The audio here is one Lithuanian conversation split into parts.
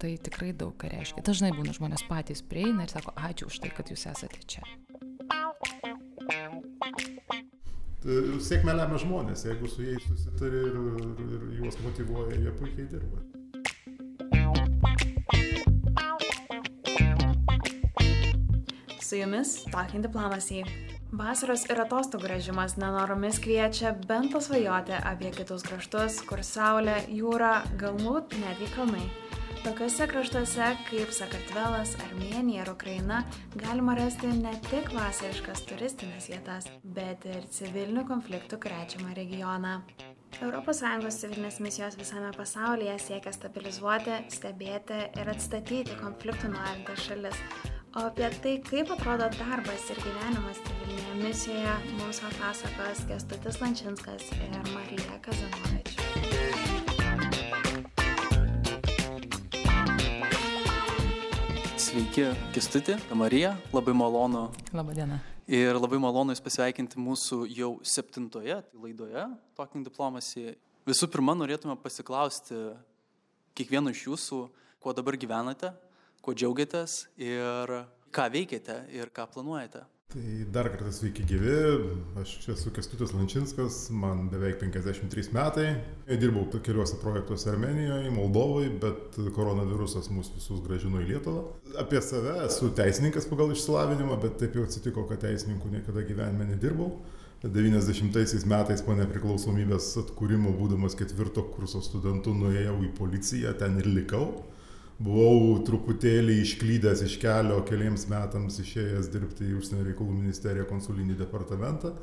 Tai tikrai daug ką reiškia. Dažnai būna žmonės patys prieina ir sako, ačiū už tai, kad jūs esate čia. Sėkmė lemia žmonės, jeigu su jais susitari ir, ir, ir juos motivuoja, jie puikiai dirba. Su jumis Talking Diplomacy. Vasaros ir atostogų režimas nenoromis kviečia bent pasvajoti apie kitus kraštus, kur saulė, jūra, galbūt netgi kalnai. Tokiuose kraštuose kaip Sakartvelas, Armenija ir Ukraina galima rasti ne tik vasariškas turistinės vietas, bet ir civilinių konfliktų krečiamą regioną. ES civilinės misijos visame pasaulyje siekia stabilizuoti, stebėti ir atstatyti konfliktų norintas šalis, O apie tai, kaip atrodo darbas ir gyvenimas civilinėje misijoje, mums papasakos Kestutis Lančinskas ir Marija Kazanovič. Sveiki, Kestutė, Marija, labai malonu. Labadiena. Ir labai malonu Jūs pasveikinti mūsų jau septintoje tai laidoje, Talking Diplomacy. Visų pirma, norėtume pasiklausti kiekvieno iš Jūsų, kuo dabar gyvenate, kuo džiaugiatės ir ką veikiate ir ką planuojate. Tai dar kartą sveiki gyvi, aš esu Kestutis Lančinskas, man beveik 53 metai. Dirbau keliuose projektuose Armenijoje, Moldovoje, bet koronavirusas mus visus gražino į Lietuvą. Apie save esu teisininkas pagal išsilavinimą, bet taip jau atsitiko, kad teisininkų niekada gyvenime nedirbau. 90 metais po nepriklausomybės atkūrimo, būdamas ketvirto kurso studentu, nuėjau į policiją, ten ir likau buvau truputėlį išklydęs iš kelio keliems metams išėjęs dirbti į užsienio reikalų ministeriją konsulinį departamentą.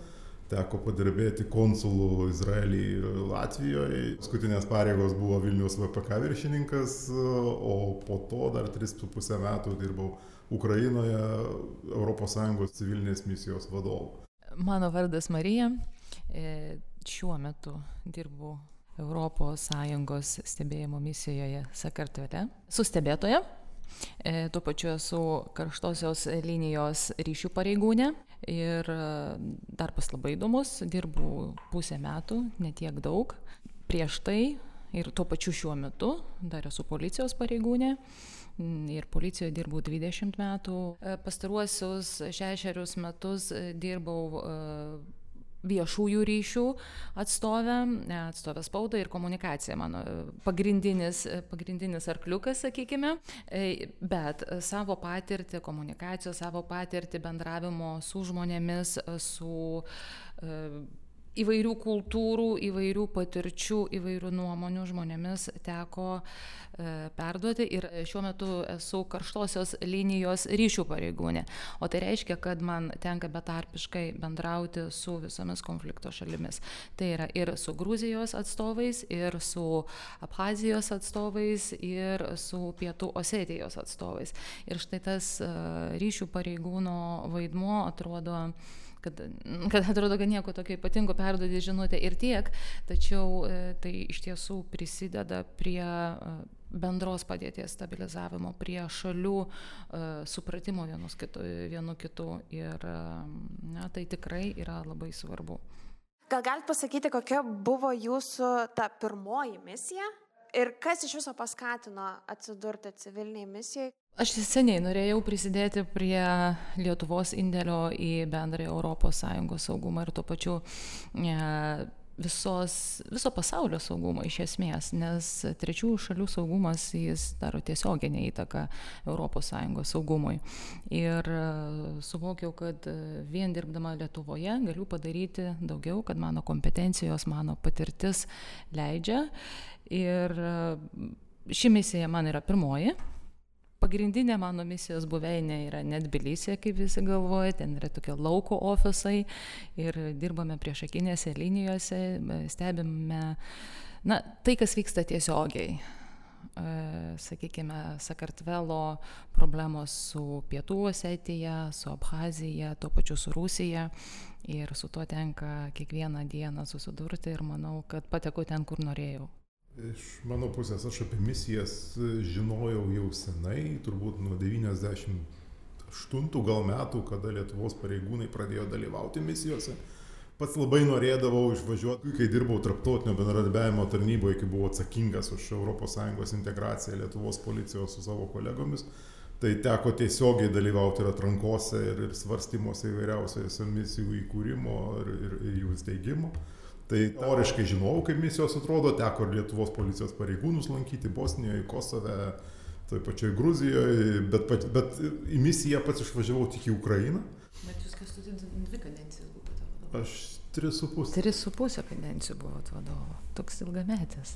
Teko padirbėti konsulų Izraelyje ir Latvijoje. Paskutinės pareigos buvo Vilnius VPK viršininkas, o po to dar 3,5 metų dirbau Ukrainoje ES civilinės misijos vadovu. Mano vardas Marija. E, šiuo metu dirbu ES stebėjimo misijoje Sakartvete su stebėtoja. E, tuo pačiu esu karštosios linijos ryšių pareigūnė ir e, darbas labai įdomus, dirbu pusę metų, netiek daug. Prieš tai ir tuo pačiu šiuo metu dar esu policijos pareigūnė ir policijoje dirbau 20 metų. E, pastaruosius šešerius metus dirbau viešųjų ryšių atstovę, atstovę spaudą ir komunikaciją, mano pagrindinis, pagrindinis arkliukas, sakykime, e, bet savo patirtį komunikacijos, savo patirtį bendravimo su žmonėmis, su e, įvairių kultūrų, įvairių patirčių, įvairių nuomonių žmonėmis teko e, perduoti ir šiuo metu esu karštosios linijos ryšių pareigūnė. O tai reiškia, kad man tenka betarpiškai bendrauti su visomis konflikto šalimis. Tai yra ir su Gruzijos atstovais, ir su Abhazijos atstovais, ir su Pietų Osetijos atstovais. Ir štai tas e, ryšių pareigūno vaidmuo atrodo kad, kad atrodo, kad nieko tokio ypatingo perduodi žinutę ir tiek, tačiau e, tai iš tiesų prisideda prie e, bendros padėties stabilizavimo, prie šalių uh, supratimo vienus kitų, vienu kitu ir na, tai tikrai yra labai svarbu. Gal galite pasakyti, kokia buvo jūsų ta pirmoji misija ir kas iš viso paskatino atsidurti civiliniai misijai? Aš seniai norėjau prisidėti prie Lietuvos indėlio į bendrąją ES saugumą ir tuo pačiu e, visos, viso pasaulio saugumą iš esmės, nes trečiųjų šalių saugumas jis daro tiesioginę įtaką ES saugumui. Ir e, suvokiau, kad vien dirbdama Lietuvoje galiu padaryti daugiau, kad mano kompetencijos, mano patirtis leidžia. Ir e, ši misija man yra pirmoji pagrindinė mano misijos buveinė yra ne Tbilisė, kaip visi galvoja, ten yra tokie lauko ofisai ir dirbame priešakinėse linijose, stebime na, tai, kas vyksta tiesiogiai. E, sakykime, Sakartvelo problemos su Pietų Osetija, su Abhazija, tuo pačiu su Rusija. Ir su tuo tenka kiekvieną dieną susidurti ir manau, kad patekau ten, kur norėjau. Iš mano pusės aš apie misijas žinojau jau senai, turbūt nuo 98 gal metų, kada Lietuvos pareigūnai pradėjo dalyvauti misijose. pats labai norėdavau išvažiuoti, kai dirbau tarptautinio bendradarbiavimo tarnyboje, kai buvau atsakingas už ES integraciją Lietuvos policijos su savo kolegomis. Tai teko tiesiogiai dalyvauti ir atrankose, ir, ir svarstymuose įvairiausiose misijų įkūrimo ir, ir, ir jų steigimo. Tai teoriškai žinojau, kaip misijos atrodo, teko ir Lietuvos policijos pareigūnus lankyti Bosnijoje, Kosove, toj pačioj Gruzijoje, bet, bet į misiją pats išvažiavau tik į Ukrainą. Bet jūs kas turite dvi kadencijas buvote? Aš Tris su pusė. Tris su pusė kadencijų buvo vadovo. Toks ilgametis.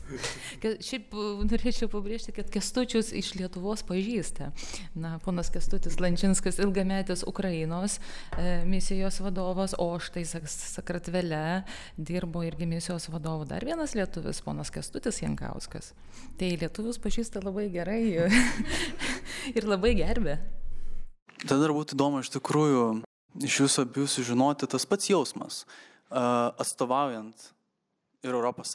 Šiaip norėčiau pabrėžti, kad Kestučius iš Lietuvos pažįsta. Na, ponas Kestutis Lančinskas ilgametis Ukrainos e, misijos vadovas, o štai Sakratvele dirbo irgi misijos vadovu dar vienas lietuvis, ponas Kestutis Jankauskas. Tai lietuvius pažįsta labai gerai ir labai gerbė. Tada dar būtų įdomu iš tikrųjų iš jūsų abiejų sužinoti tas pats jausmas atstovaujant ir ES,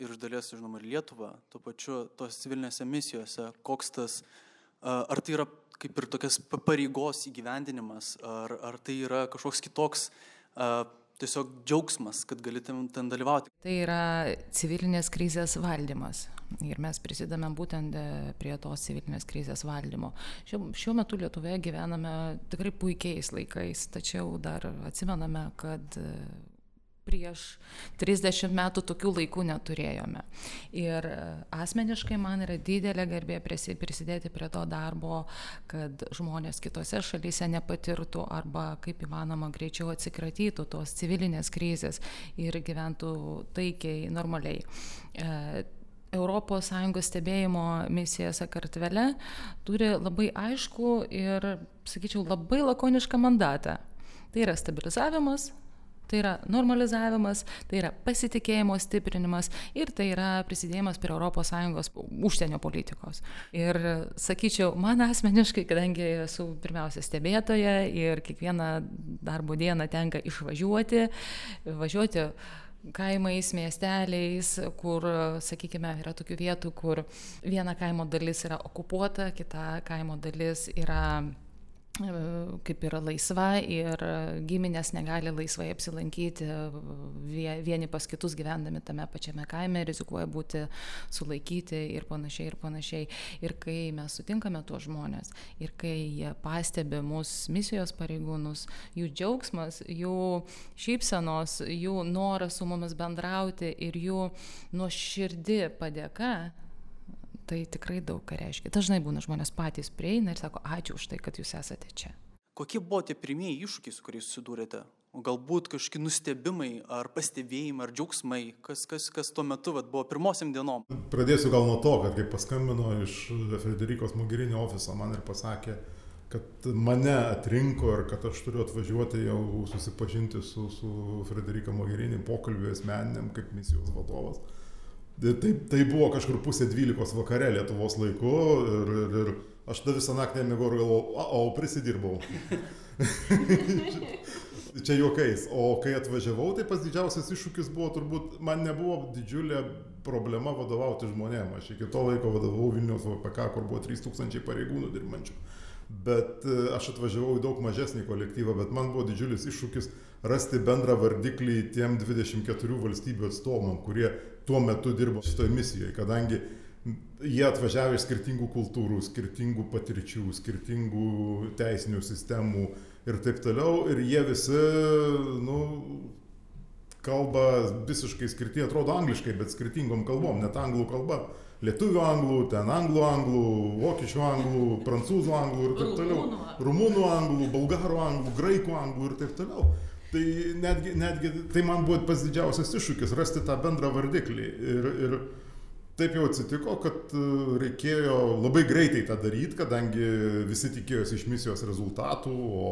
ir iš dalies, žinoma, ir Lietuvą, tuo pačiu tos civilinėse misijose, koks tas, ar tai yra kaip ir tokias pareigos įgyvendinimas, ar, ar tai yra kažkoks kitoks tiesiog džiaugsmas, kad galėtum ten dalyvauti. Tai yra civilinės krizės valdymas. Ir mes prisidame būtent e, prie tos civilinės krizės valdymo. Šiuo, šiuo metu Lietuvoje gyvename tikrai puikiais laikais, tačiau dar atsimename, kad prieš 30 metų tokių laikų neturėjome. Ir e, asmeniškai man yra didelė garbė prisidėti prie to darbo, kad žmonės kitose šalyse nepatirtų arba kaip įmanoma greičiau atsikratytų tos civilinės krizės ir gyventų taikiai, normaliai. ES stebėjimo misija Sakartvele turi labai aišku ir, sakyčiau, labai lakonišką mandatą. Tai yra stabilizavimas, Tai yra normalizavimas, tai yra pasitikėjimo stiprinimas ir tai yra prisidėjimas prie ES užsienio politikos. Ir sakyčiau, man asmeniškai, kadangi esu pirmiausia stebėtoja ir kiekvieną darbo dieną tenka išvažiuoti, važiuoti kaimais, miesteliais, kur, sakykime, yra tokių vietų, kur viena kaimo dalis yra okupuota, kita kaimo dalis yra kaip yra laisva ir giminės negali laisvai apsilankyti vieni pas kitus gyvendami tame pačiame kaime, rizikuoja būti sulaikyti ir panašiai, ir panašiai. Ir kai mes sutinkame tuos žmonės, ir kai jie pastebi mūsų misijos pareigūnus, jų džiaugsmas, jų šypsenos, jų noras su mumis bendrauti ir jų nuoširdi padėka, tai tikrai daug ką reiškia. Dažnai būna žmonės patys prieina ir sako, ačiū už tai, kad jūs esate čia. Kokie buvo tie pirmieji iššūkiai, su kuriais susidūrėte? O galbūt kažkokie nustebimai, ar pastebėjimai, ar džiaugsmai, kas, kas, kas tuo metu vat, buvo pirmosiam dienom? Pradėsiu gal nuo to, kad kai paskambino iš Frederikos Mogherini ofiso man ir pasakė, kad mane atrinko ir kad aš turiu atvažiuoti jau susipažinti su, su Frederika Mogherini pokalbį asmeniniam kaip misijos vadovas Tai, tai buvo kažkur pusė dvylikos vakare Lietuvos laiku ir, ir, ir aš tada visą naktį nemigau ir galvojau, o, o prisidirbau. Čia juokais. O kai atvažiavau, tai pas didžiausias iššūkis buvo turbūt, man nebuvo didžiulė problema vadovauti žmonėm. Aš iki to laiko vadovavau Vilnius VPK, kur buvo 3000 pareigūnų dirbančių. Bet e, aš atvažiavau į daug mažesnį kolektyvą, bet man buvo didžiulis iššūkis rasti bendrą vardiklį tiem 24 valstybių atstovom, kurie tuo metu dirbo šitoje misijoje, kadangi jie atvažiavo iš skirtingų kultūrų, skirtingų patirčių, skirtingų teisinių sistemų ir taip toliau, ir jie visi, nu, kalba visiškai skirtingai, atrodo angliškai, bet skirtingom kalbom, net anglų kalba. Lietuvių anglų, ten anglų anglų, vokiečių anglų, prancūzų anglų ir taip toliau. Rumunų anglų, bulgarų anglų, graikų anglų ir taip toliau. Tai netgi, netgi tai man buvo pats didžiausias iššūkis rasti tą bendrą vardiklį. Ir, ir taip jau atsitiko, kad e, reikėjo labai greitai tą daryti, kadangi visi tikėjosi iš misijos rezultatų, o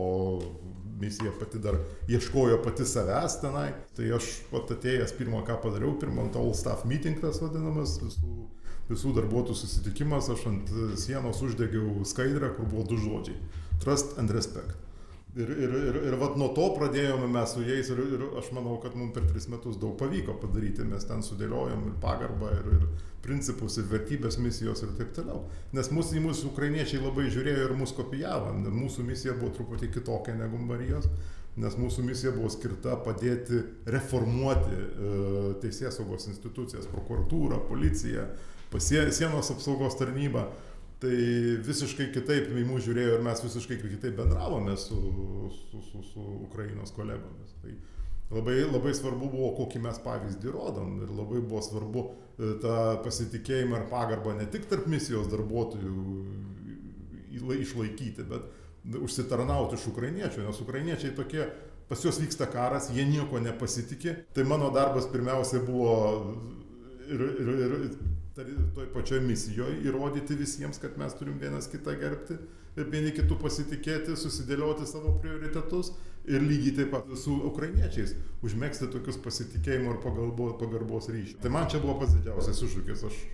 misija pati dar ieškojo pati savęs tenai. Tai aš pat atėjęs pirmą ką padariau, pirmą all staff meeting tas vadinamas, visų, visų darbuotojų susitikimas, aš ant sienos uždegiau skaidrę, kur buvo du žodžiai - trust and respect. Ir, ir, ir, ir vat nuo to pradėjome mes su jais ir, ir aš manau, kad mums per tris metus daug pavyko padaryti, mes ten sudėliojom ir pagarbą, ir, ir principus, ir vertybės misijos ir taip toliau. Nes mūsų į mūsų ukrainiečiai labai žiūrėjo ir mus kopijavo, mūsų misija buvo truputį kitokia negu Marijos, nes mūsų misija buvo skirta padėti reformuoti e, teisės saugos institucijas, prokuratūrą, policiją, pasie, sienos apsaugos tarnybą. Tai visiškai kitaip į mus žiūrėjo ir mes visiškai kitaip bendravome su, su, su, su Ukrainos kolegomis. Tai labai, labai svarbu buvo, kokį mes pavyzdį rodom ir labai buvo svarbu e, tą pasitikėjimą ir pagarbą ne tik tarp misijos darbuotojų išlaikyti, bet užsitarnauti iš ukrainiečių, nes ukrainiečiai tokie, pas juos vyksta karas, jie nieko nepasitikė. Tai mano darbas pirmiausia buvo ir, ir, ir toj pačioj misijoje įrodyti visiems, kad mes turim vienas kitą gerbti ir vieni kitų pasitikėti, susidėlioti savo prioritetus ir lygiai taip pat su ukrainiečiais užmėgsti tokius pasitikėjimo ir pagarbos ryšius. Tai man čia buvo pats didžiausias iššūkis. Aš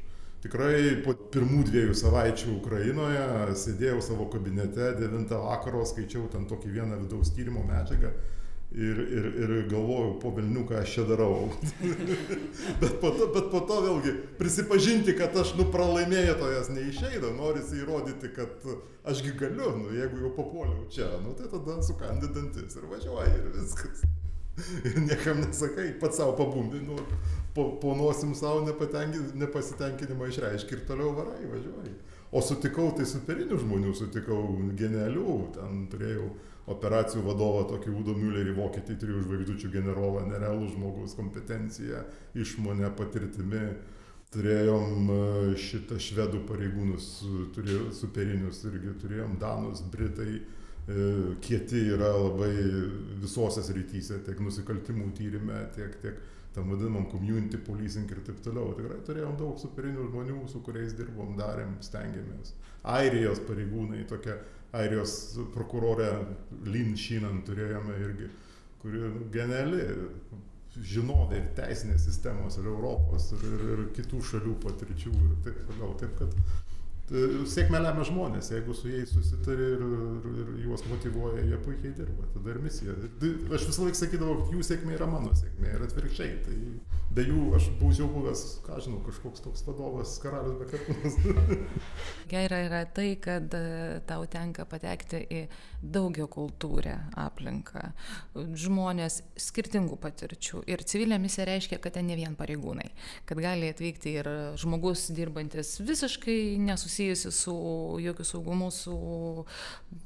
Tikrai po pirmų dviejų savaičių Ukrainoje sėdėjau savo kabinete 9 vakaro, skaičiau ten tokį vieną vidaus tyrimo medžiagą ir, ir, ir galvojau, po Vilnių, ką aš čia darau. bet, po to, bet po to vėlgi prisipažinti, kad aš nu pralaimėtojas neišeina, norisi įrodyti, kad ašgi galiu, nu, jeigu jau papuoliau čia, nu, tai tada sukandi dantis ir važiuoji ir viskas. ir niekam nesakai, pats savo pabumbi, nu, po, po nosim savo nepasitenkinimą išreiškia ir toliau varai, važiuoji. O sutikau tai superinių žmonių, sutikau genialių, ten turėjau operacijų vadovą tokį Udo Müllerį, vokietį trijų žvaigždučių generolą, nerealų žmogus, kompetencija, išmonė, patirtimi. Turėjom e, šitą švedų pareigūnus, turėjom superinius irgi, turėjom danus, britai, e, kieti yra labai visose srityse, tiek nusikaltimų tyrimė, tiek, tiek tam vadinamam community policing ir taip toliau. Tikrai turėjom daug superinių žmonių, su kuriais dirbom, darėm, stengiamės. Airijos pareigūnai, tokia Airijos prokurorė Lin Šinan turėjome irgi, kuri geniali žinovė ir teisinės sistemos, ir Europos, ir, ir kitų šalių patirčių ir taip toliau. Taip kad Sėkmę lemia žmonės, jeigu su jais susitari ir, ir, ir juos motivuoja, jie puikiai dirba, tada ir misija. Aš visą laiką sakydavau, kad jų sėkmė yra mano sėkmė ir atvirkščiai. Tai be jų aš būčiau buvęs, ką žinau, kažkoks toks vadovas, karalius be karūnos. Gera yra tai, kad e, tau tenka patekti į daugio kultūrę aplinką, žmonės skirtingų patirčių. Ir civilinė misija reiškia, kad ten ne vien pareigūnai, kad gali atvykti ir žmogus dirbantis visiškai nesusiję susijusi su jokiu saugumu, su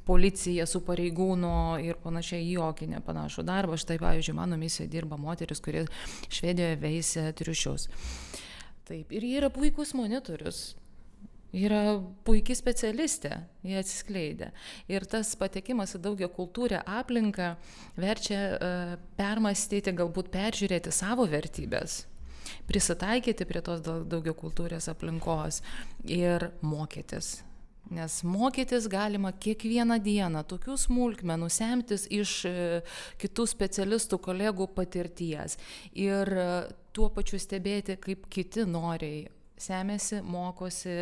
policija, su pareigūnu ir panašiai jokį nepanašų darbą. Štai, pavyzdžiui, mano misijoje dirba moteris, kurie Švedijoje veisia triušius. Taip, ir jie yra puikus monitorius. Yra puikiai specialistė, jie atsiskleidė. Ir tas patekimas į daugia kultūrę aplinką verčia uh, permastyti, galbūt peržiūrėti savo vertybės prisitaikyti prie tos daugia kultūrės aplinkos ir mokytis. Nes mokytis galima kiekvieną dieną, tokių smulkmenų, semtis iš e, kitų specialistų, kolegų patirties ir e, tuo pačiu stebėti, kaip kiti noriai semėsi, mokosi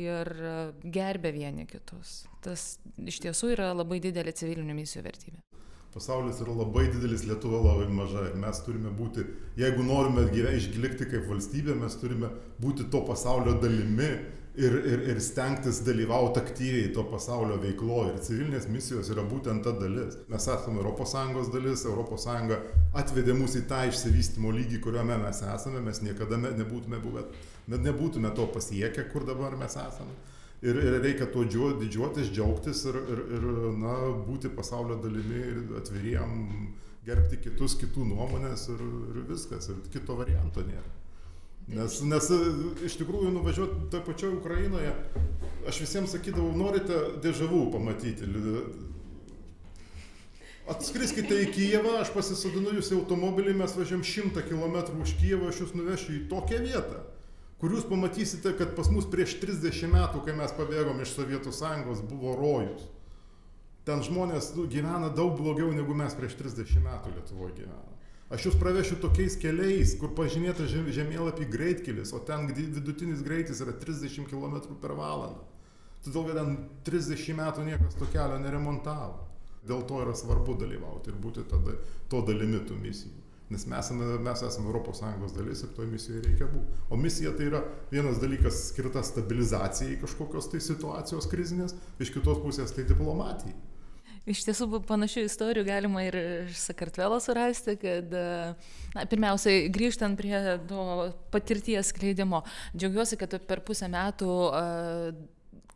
ir e, gerbė vieni kitus. Tas iš tiesų yra labai didelė civilinių misijų vertybė pasaulis yra labai didelis, Lietuva labai maža ir mes turime būti, jeigu norime išlikti kaip valstybė, mes turime būti to pasaulio dalimi ir, ir, ir stengtis dalyvauti aktyviai to pasaulio veikloje. Ir civilinės misijos yra būtent ta dalis. Mes esame ES dalis, ES atvedė mus į tą išsivystimo lygį, kuriuome mes esame, mes niekada nebūtume, buvę, nebūtume to pasiekę, kur dabar mes esame ir, ir reikia tuo didžiuotis, džiaugtis ir, ir, ir na, būti pasaulio dalimi ir atviriem, gerbti kitus, kitų nuomonės ir, ir viskas, ir kito varianto nėra. Nes, nes iš tikrųjų nuvažiuoti toje pačioje Ukrainoje, aš visiems sakydavau, norite dėžavų pamatyti. Atskriskite į Kijevą, aš pasisodinu jūs į automobilį, mes važiuom šimtą kilometrų už Kijevą, aš jūs nuvešiu į tokią vietą kur jūs pamatysite, kad pas mus prieš 30 metų, kai mes pabėgom iš Sovietų sąjungos, buvo rojus. Ten žmonės nu, gyvena daug blogiau negu mes prieš 30 metų Lietuvoje gyvena. Aš jūs pravešiu tokiais keliais, kur pažymėta žemėlapį greitkelis, o ten vidutinis greitis yra 30 km per valandą. Todėl, kad ten 30 metų niekas to kelio neremontavo. Dėl to yra svarbu dalyvauti ir būti tada, to dalimi tų misijų. Nes mes esame, mes esame ES dalis ir toje misijoje reikia būti. O misija tai yra vienas dalykas skirta stabilizacijai kažkokios tai situacijos krizinės, iš kitos pusės tai diplomatijai. Iš tiesų, panašių istorijų galima ir iš Sakartvelo surasti, kad, na, pirmiausiai, grįžtant prie to patirties skleidimo, džiaugiuosi, kad per pusę metų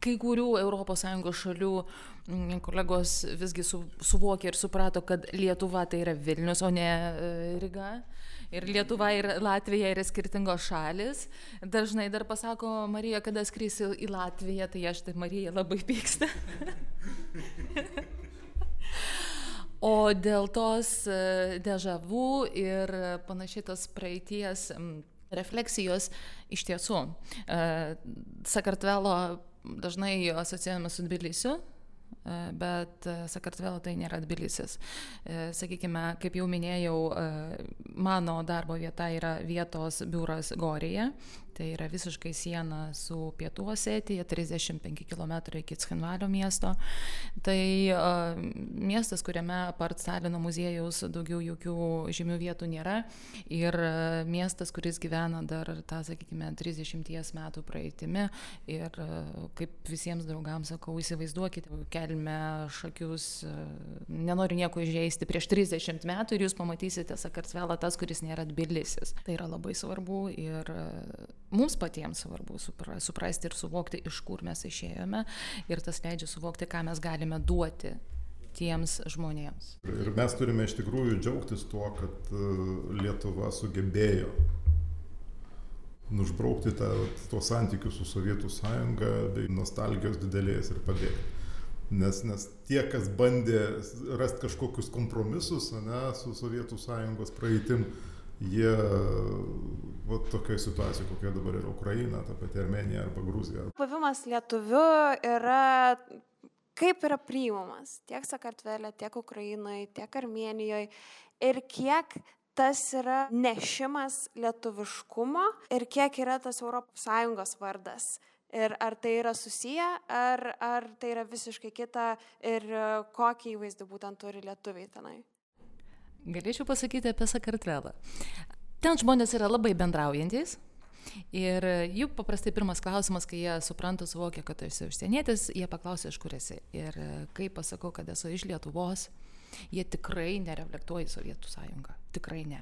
kai kurių ES šalių mm, kolegos visgi su, suvokė ir suprato, kad Lietuva tai yra Vilnius, o ne Riga. Ir Lietuva ir Latvija yra skirtingos šalis. Dažnai dar pasako, Marija, kada skrisi į Latviją, tai aš tai Marija labai pyksta. O dėl tos e, dežavų ir panašiai tos praeities refleksijos iš tiesų e, Sakartvelo dažnai asocijuojame su Tbilisiu, e, bet Sakartvelo tai nėra Tbilisis. Sakykime, kaip jau minėjau, mano darbo vieta yra vietos biuras Gorėje, tai yra visiškai siena su Pietų Osetija, 35 km iki Cchinvalio miesto. Tai uh, miestas, kuriame apart Stalino muziejaus daugiau jokių žymių vietų nėra ir uh, miestas, kuris gyvena dar tą, sakykime, 30 metų praeitimi ir uh, kaip visiems draugams sakau, įsivaizduokite, kelime šakius, uh, nenoriu nieko įžeisti, prieš 30 metų ir jūs pamatysite Sakartvelą tas, kuris nėra Tbilisis. Tai yra labai svarbu ir uh, mums patiems svarbu supra, suprasti ir suvokti, iš kur mes išėjome ir tas leidžia suvokti, ką mes galime duoti tiems žmonėms. Ir mes turime iš tikrųjų džiaugtis tuo, kad e, Lietuva sugebėjo nužbraukti tą, tuos santykius su Sovietų sąjunga bei nostalgijos didelės ir padėti. Nes, nes tie, kas bandė rasti kažkokius kompromisus ne, su Sovietų sąjungos praeitim, jie va tokioje situacijoje, kokia dabar yra Ukraina, ta pati Armenija arba Gruzija. Buvimas lietuviu yra kaip yra priimamas tiek Sakartvelė, tiek Ukrainoje, tiek Armenijoje ir kiek tas yra nešimas lietuviškumo ir kiek yra tas ES vardas. Ir ar tai yra susiję, ar, ar tai yra visiškai kita ir kokį įvaizdį būtent turi lietuviai tenai. Galėčiau pasakyti apie Sakartvelą. Ten žmonės yra labai bendraujantis. Ir jų paprastai pirmas klausimas, kai jie supranta, suvokia, kad esi užsienietis, jie paklausia, iš kur esi. Ir kai pasakau, kad esu iš Lietuvos, jie tikrai nereflektuoja į Sovietų sąjungą. Tikrai ne.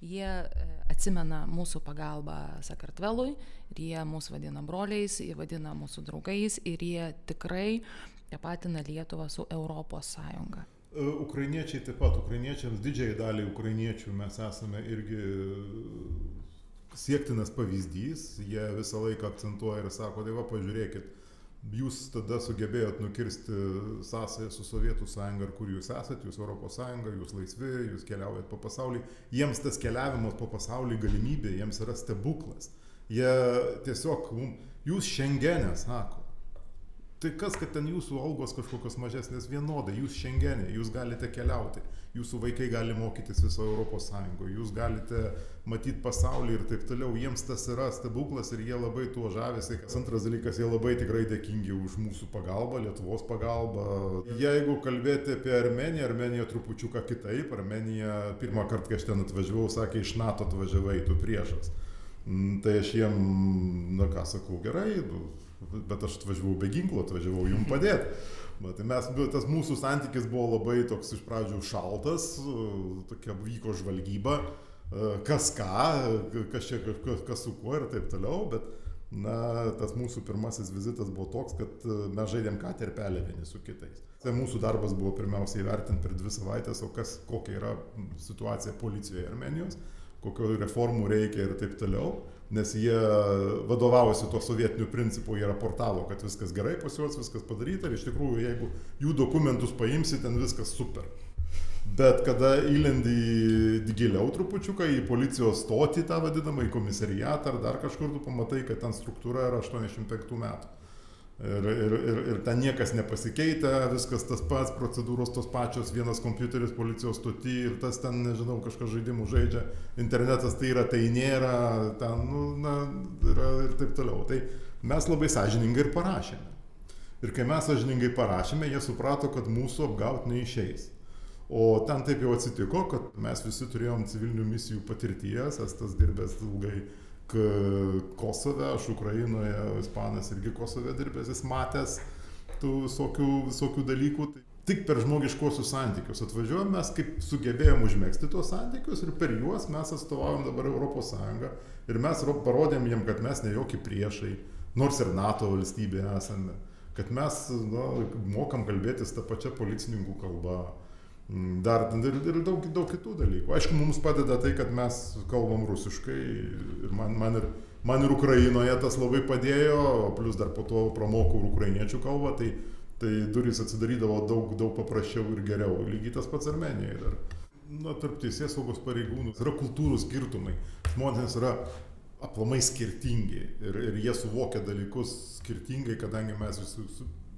Jie e, atsimena mūsų pagalbą Sakartvelui jie mūsų vadina broliais, jie vadina mūsų draugais ir jie tikrai tapatina Lietuvą su Europos sąjunga. E, ukrainiečiai taip pat, ukrainiečiams didžiai daliai ukrainiečių mes esame irgi siektinas pavyzdys, jie visą laiką akcentuoja ir sako, tai va pažiūrėkit, jūs tada sugebėjot nukirsti sąsąją su Sovietų sąjunga ir kur jūs esate, jūs Europos sąjunga, jūs laisvi, jūs keliaujat po pasaulį. Jiems tas keliavimas po pasaulį galimybė, jiems yra stebuklas. Jie tiesiog, jūs šiandienė, sako, Tai kas, kad ten jūsų algos kažkokios mažesnės vienodai, jūs šiandienė, jūs galite keliauti, jūsų vaikai gali mokytis viso Europos Sąjungoje, jūs galite matyti pasaulį ir taip toliau, jiems tas yra stebuklas ir jie labai tuo žavisi. Antras dalykas, jie labai tikrai dėkingi už mūsų pagalbą, Lietuvos pagalbą. Jeigu kalbėti apie Armeniją, Armenija trupučiuką kitaip, Armenija pirmą kartą, kai aš ten atvažiavau, sakė, iš NATO atvažiavai, tu priešas. Mm, tai aš jiem, na ką sakau, gerai, bet aš atvažiavau be ginklo, atvažiavau jum padėti. Bet tai mes, tas mūsų santykis buvo labai toks iš pradžių šaltas, tokia vyko žvalgyba, kas ką, kas čia, kas, kas su kuo ir taip toliau, bet na, tas mūsų pirmasis vizitas buvo toks, kad mes žaidėm ką terpelę vieni su kitais. Tai mūsų darbas buvo pirmiausiai įvertinti per dvi savaitės, o kas, kokia yra situacija policijoje Armenijos kokių reformų reikia ir taip toliau, nes jie vadovavosi tuo sovietiniu principu, jie raportavo, kad viskas gerai pas juos, viskas padaryta ir iš tikrųjų, jeigu jų dokumentus paimsi, ten viskas super. Bet kada įlendi giliau trupučiuką į policijos stotį, tą vadinamą, į komisariatą ar dar kažkur, tu pamatai, kad ten struktūra yra 85 metų. Ir, ir, ir, ir ten niekas nepasikeitė, viskas tas pats, procedūros tos pačios, vienas kompiuteris policijos stoti ir tas ten, nežinau, kažkas žaidimų žaidžia, internetas tai yra, tai nėra, ten, nu, na, yra ir taip toliau. Tai mes labai sąžiningai ir parašėme. Ir kai mes sąžiningai parašėme, jie suprato, kad mūsų apgauti neišeis. O ten taip jau atsitiko, kad mes visi turėjom civilinių misijų patirties, estas dirbęs ilgai Kosove, aš Ukrainoje, Ispanas irgi Kosove dirbęs, jis matęs tų visokių, visokių dalykų. tik per žmogiškuosius santykius. Atvažiuojam mes kaip sugebėjom užmėgsti tuos santykius ir per juos mes atstovaujam dabar Sąjungą ir mes parodėm jiem, kad mes ne jokie priešai, nors ir NATO valstybė esame, kad mes na, mokam kalbėtis tą pačią policininkų kalbą. Dar ir, ir daug, daug kitų dalykų. Aišku, mums padeda tai, kad mes kalbam rusiškai ir man, man, ir, man ir Ukrainoje tas labai padėjo, plus dar po to pramokau ukrainiečių kalbą, tai tai durys atsidarydavo daug, daug paprasčiau ir geriau. Lygiai tas pats Armenijoje dar. Na, tarp teisės saugos pareigūnų yra kultūrų skirtumai. Žmonės yra aplamai skirtingi ir, ir jie suvokia dalykus skirtingai, kadangi mes visi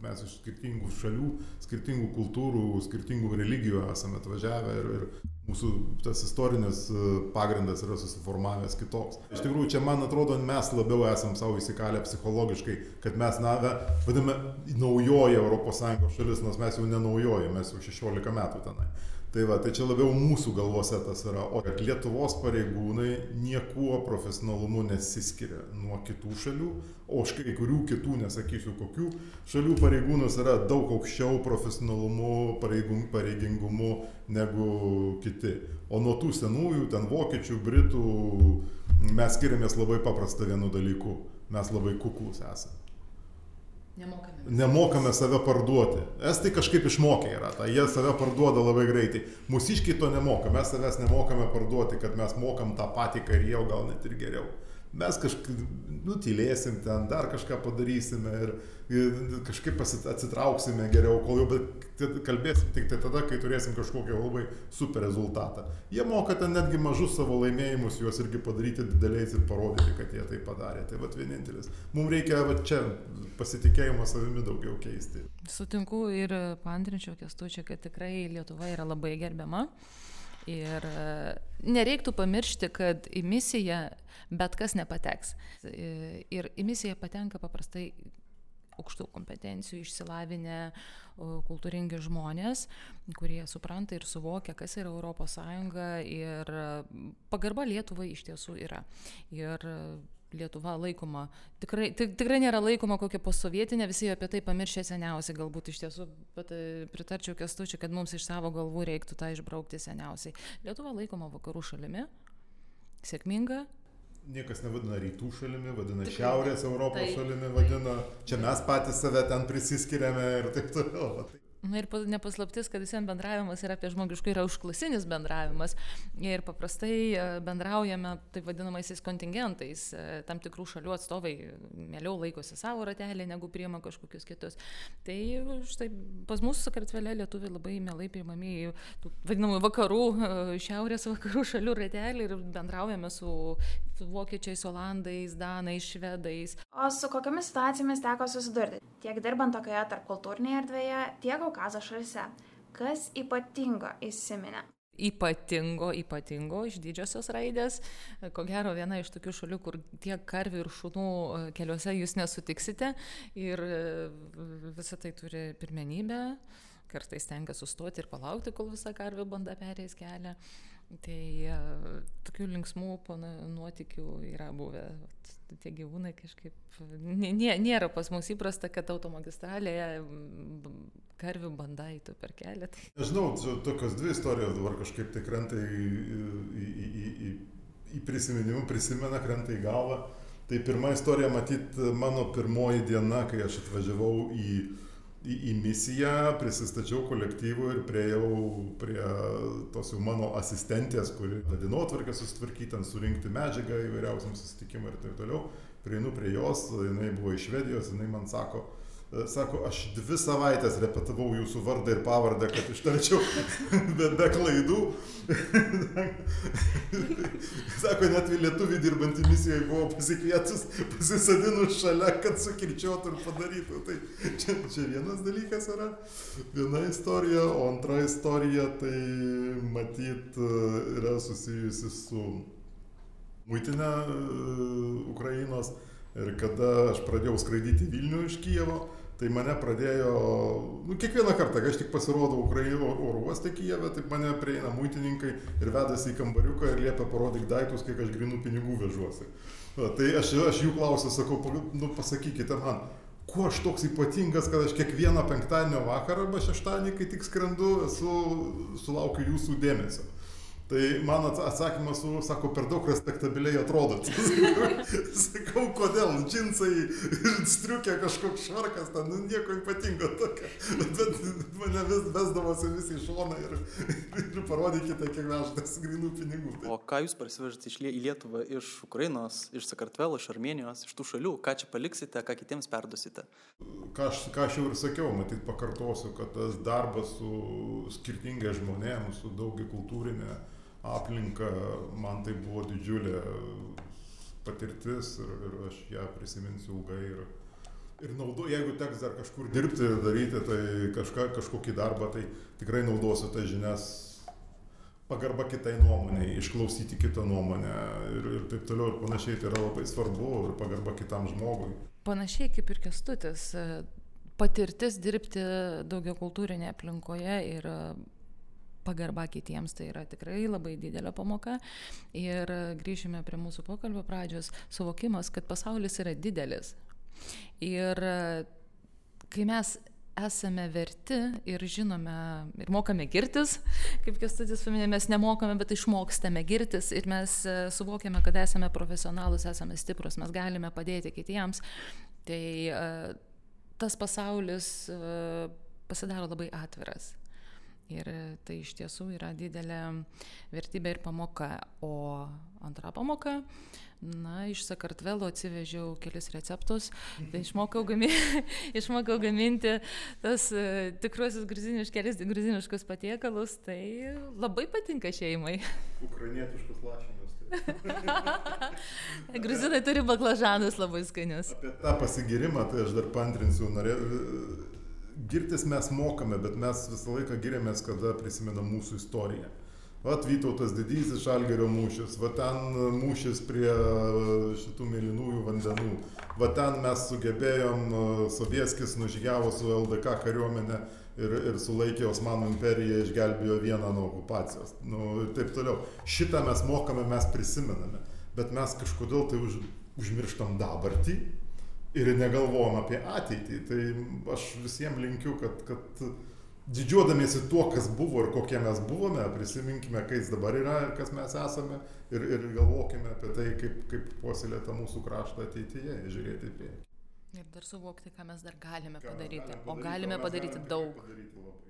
mes iš skirtingų šalių, skirtingų kultūrų, skirtingų religijų esame atvažiavę ir, ir mūsų tas istorinis e, pagrindas yra susiformavęs kitoks. Iš tikrųjų, čia man atrodo, mes labiau esam savo įsikalę psichologiškai, kad mes, na, vadiname, naujoji ES šalis, nors mes jau ne naujoji, mes jau 16 metų tenai. Tai va, tai čia labiau mūsų galvose tas yra. O kad Lietuvos pareigūnai niekuo profesionalumu nesiskiria nuo kitų šalių, o už kai kurių kitų, nesakysiu kokių, šalių pareigūnus yra daug aukščiau profesionalumu, pareigingumu negu kiti. O nuo tų senųjų, ten vokiečių, britų, mes skiriamės labai paprastą vienu dalyku. Mes labai kuklus esame. Nemokame. Nemokame save parduoti. Estai kažkaip išmokę yra, tai jie save parduoda labai greitai. Mūsiškiai to nemoka, mes savęs nemokame parduoti, kad mes mokam tą patį, ką ir jau gal net ir geriau mes kažkaip nutylėsim ten, dar kažką padarysime ir, ir kažkaip atsitrauksime geriau, kol jau kalbėsim tik tai tada, kai turėsim kažkokį labai super rezultatą. Jie moka ten netgi mažus savo laimėjimus, juos irgi padaryti dideliais ir parodyti, kad jie tai padarė. Tai vad vienintelis. Mums reikia va, čia pasitikėjimo savimi daugiau keisti. Sutinku ir pantrinčiau kestučią, kad tikrai Lietuva yra labai gerbiama. Ir e, nereiktų pamiršti, kad į misiją bet kas nepateks. E, ir į misiją patenka paprastai aukštų kompetencijų išsilavinę, kultūringi žmonės, kurie supranta ir suvokia, kas yra ES ir pagarba Lietuvai iš tiesų yra. Ir Lietuva laikoma, tikrai, tikrai nėra laikoma kokia posovietinė, visi apie tai pamiršę seniausiai, galbūt iš tiesų, bet e, pritarčiau kestučiu, kad mums iš savo galvų reiktų tą išbraukti seniausiai. Lietuva laikoma vakarų šalimi, sėkminga. Niekas nevadina rytų šalimi, vadina Tikrai, šiaurės Europos tai, šalimi, vadina, čia mes patys save ten prisiskiriame ir taip toliau. Na ir nepaslaptis, kad visiems bendravimas yra apie žmogiškai, yra užklasinis bendravimas. Ir paprastai e, bendraujame taip vadinamaisiais kontingentais. E, tam tikrų šalių atstovai mieliau laikosi savo ratelį, negu priima kažkokius kitus. Tai štai pas mūsų sakartvelė lietuviai labai mielai priimami į tų vadinamų vakarų, e, šiaurės vakarų šalių ratelį ir bendraujame su vokiečiais, olandais, danais, švedais. O su kokiamis situacijomis teko susidurti? Tiek dirbant tokioje tarpkultūrinėje erdvėje, tiek Kaukazo šalise. Kas ypatingo įsiminė? Ypatingo, ypatingo iš didžiosios raidės. Ko gero, viena iš tokių šalių, kur tiek karvių ir šunų e, keliuose jūs nesutiksite. Ir e, visą tai turi pirmenybę. Kartais tenka sustoti ir palaukti, kol visa karvių banda perės kelią. Tai e, tokių linksmų nuotikių yra buvę tie gyvūnai kažkaip nė, nėra pas mus įprasta, kad automagistralėje karvių banda eitų per kelią. Tai... Nežinau, tokios dvi istorijos dabar kažkaip tai krenta į, į, į, į, į prisiminimą, prisimena, krenta į galvą. Tai pirma istorija, matyt, mano pirmoji diena, kai aš atvažiavau į į, į misiją, prisistačiau kolektyvų ir prieėjau prie tos jau mano asistentės, kuri dienotvarkę susitvarkyti, ten surinkti medžiagą įvairiausiam susitikimui ir taip toliau. Prieinu prie jos, jinai buvo iš Švedijos, jinai man sako, E, sako, aš dvi savaitės repetavau jūsų vardą ir pavardę, kad ištarčiau be, be klaidų. Sako, net lietuvių dirbantį misijoje buvo pasikvietus, pasisadinus šalia, kad sukirčiotų ir padarytų. Tai čia, čia vienas dalykas yra, viena istorija, o antra istorija tai matyt yra susijusi su muitinė uh, Ukrainos. Ir kada aš pradėjau skraidyti Vilnių iš Kijevo, tai mane pradėjo, nu, kiekvieną kartą, kai aš tik pasirodau Ukraino oro uoste Kijeve, taip mane prieina muitininkai ir vedasi į kambariuką ir liepia parodyk daiktus, kiek aš grinų pinigų vežuosi. Tai aš, aš jų klausiu, sakau, nu, pasakykite man, kuo aš toks ypatingas, kad aš kiekvieną penktadienio vakarą arba šeštadienį, kai tik skrendu, esu, sulaukiu jūsų dėmesio. Tai man atsakymas, sako, per daug respektabiliai atrodot. Sakau, kodėl, džinsai, striukė kažkoks švarkas, ten nu, nieko ypatingo tokio. Bet mane vis vesdavosi visi į šoną ir, ir parodykite, kiek vežtas grinų pinigų. O ką jūs parsivežate iš, į Lietuvą iš Ukrainos, iš Sakartvelo, iš Armenijos, iš tų šalių? Ką čia paliksite, ką kitiems perdusite? Ką aš, ką aš jau ir sakiau, matyt, pakartosiu, kad tas darbas su skirtingais žmonėmis, su daugia kultūrinė aplinką, man tai buvo didžiulė patirtis ir, ir aš ją prisiminsiu ilgai. Ir, ir naudo, jeigu teks dar kažkur dirbti ir daryti tai kažką, kažkokį darbą, tai tikrai naudosiu tas žinias pagarba kitai nuomonė, išklausyti kitą nuomonę ir, ir taip toliau ir panašiai, tai yra labai svarbu ir pagarba kitam žmogui. Panašiai kaip ir kestutis, patirtis dirbti daugia kultūrinėje aplinkoje ir pagarba kitiems tai yra tikrai labai didelė pamoka. Ir grįžime prie mūsų pokalbio pradžios, suvokimas, kad pasaulis yra didelis. Ir kai mes esame verti ir žinome ir mokame girtis, kaip Kestutis paminė, mes nemokame, bet išmokstame girtis ir mes e, suvokiame, kad esame profesionalus, esame stiprus, mes galime padėti kitiems, tai e, tas pasaulis e, pasidaro labai atviras. Ir tai iš tiesų yra didelė vertybė ir pamoka. O antra pamoka, na, iš Sakartvelo atsivežiau kelis receptus, tai išmokau, gami, išmokau gaminti tas uh, tikruosius gruziniškus, gruziniškus patiekalus, tai labai patinka šeimai. Ukrainietiškus lašinius. Tai. Gruzinai turi baklažanus labai skanius. Apie tą pasigirimą, tai aš dar pantrinsiu, norėjau girtis mes mokame, bet mes visą laiką giriamės, kada prisimenam mūsų istoriją. Vat Vytautas didysis Žalgerio mūšis, va ten mūšis prie šitų mėlynųjų vandenų, va ten mes sugebėjom, Sovieskis nužygiavo su LDK kariuomenė ir, ir sulaikė Osmanų imperiją, išgelbėjo vieną nuo okupacijos. Nu, ir taip toliau. Šitą mes mokame, mes prisimename, bet mes kažkodėl tai už, užmirštam dabartį ir negalvojam apie ateitį. Tai aš visiems linkiu, kad, kad didžiuodamiesi tuo, kas buvo ir kokie mes buvome, prisiminkime, kas dabar yra ir kas mes esame ir, ir galvokime apie tai, kaip, kaip puoselėta mūsų kraštą ateityje, žiūrėti į priekį. Ir dar suvokti, ką mes dar galime padaryti, galime padaryti o galime padaryti daug. Padaryti daug.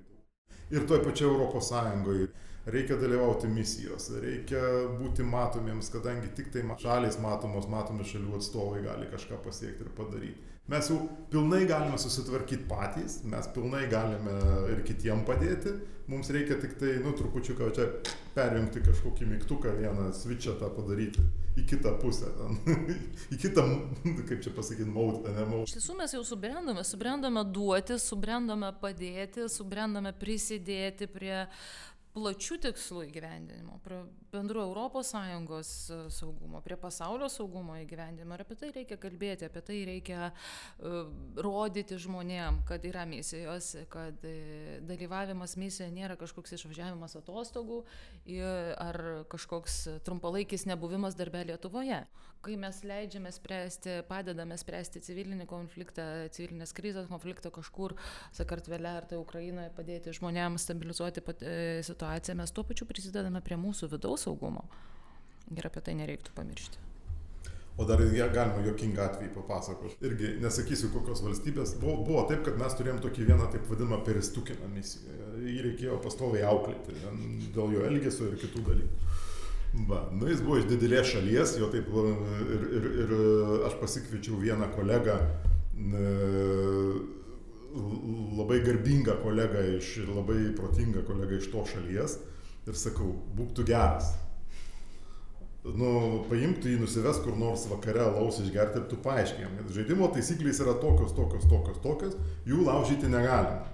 Ir toj pačioj Europos Sąjungoje reikia dalyvauti misijos, reikia būti matomiems, kadangi tik tai šalis matomos, matomi šalių atstovai gali kažką pasiekti ir padaryti. Mes jau pilnai galime susitvarkyti patys, mes pilnai galime ir kitiem padėti, mums reikia tik tai, nu, trupučiuką čia perjungti kažkokį mygtuką, vieną switchą tą padaryti į kitą pusę, į kitą, kaip čia pasakyti, maudą, ne maudą. Iš tiesų mes jau subrendome, subrendome duoti, subrendome padėti, subrendome prisidėti prie plačių tikslų įgyvendinimo, prie bendro ES e, saugumo, prie pasaulio saugumo įgyvendinimo. Ir apie tai reikia kalbėti, apie tai reikia uh, rodyti žmonėm, kad yra misijos, kad uh, dalyvavimas misijoje nėra kažkoks išvažiavimas atostogų ar kažkoks trumpalaikis nebuvimas darbė Lietuvoje. Kai mes leidžiame spręsti, padedame spręsti civilinį konfliktą, civilinės krizės konfliktą kažkur Sakartvele ar tai Ukrainoje, padėti žmonėms stabilizuoti pat, e, situaciją, mes tuo pačiu prisidedame prie mūsų vidaus saugumo. Ir apie tai nereiktų pamiršti. O dar galima jokingą atvejį papasakoti. Irgi nesakysiu kokios valstybės. Buvo, buvo taip, kad mes turėjom tokį vieną taip vadinamą peristukiną misiją. Jį reikėjo pastoviai auklėti dėl jo elgesio ir kitų dalykų. Va, nu jis buvo iš didelės šalies, jo taip ir, ir, ir aš pasikviečiau vieną kolegą, labai garbingą kolegą iš, ir labai protingą kolegą iš to šalies ir sakau, būk tu geras, nu, paimk tu jį nusives kur nors vakare alaus išgerti ir tu paaiškėjom, kad žaidimo taisyklės yra tokios, tokios, tokios, tokios, jų laužyti negalima.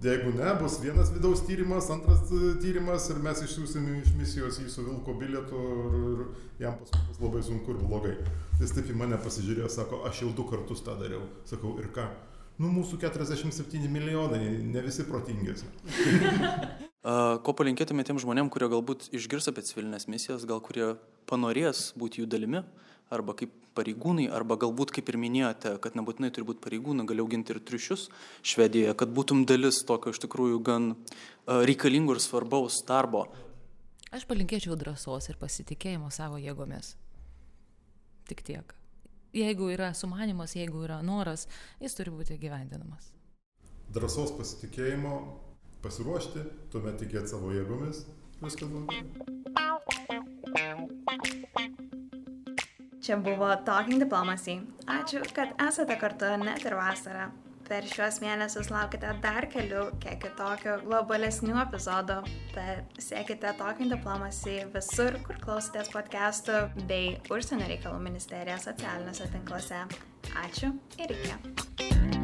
Jeigu ne, bus vienas vidaus tyrimas, antras e, tyrimas ir mes išsiųsim iš misijos jį su vilko bilietu ir jam paskui bus labai sunku ir blogai. Jis taip į mane pasižiūrėjo, sako, aš jau du kartus tą dariau. Sakau, ir ką? Nu, mūsų 47 milijonai, ne visi protingėsi. Ko palinkėtume tiem žmonėm, kurie galbūt išgirs apie civilinės misijas, gal kurie panorės būti jų dalimi, arba kaip pareigūnai, arba galbūt, kaip ir minėjote, kad nebūtinai turi būti pareigūnai, gali auginti ir triušius Švedijoje, kad būtum dalis tokio iš tikrųjų gan reikalingo ir svarbaus darbo. Aš palinkėčiau drąsos ir pasitikėjimo savo jėgomis. Tik tiek. Jeigu yra sumanimas, jeigu yra noras, jis turi būti gyvendinamas. Drąsos pasitikėjimo, pasiruošti, tuomet tikėti savo jėgomis, viskas bus gerai. Čia buvo Talking Diplomacy. Ačiū, kad esate kartu net ir vasarą. Per šiuos mėnesius laukite dar kelių, kiek kitokių globalesnių epizodų. Tad sekite Talking Diplomacy visur, kur klausotės podcastų bei Užsienio reikalų ministerijos socialiniuose tinkluose. Ačiū ir iki.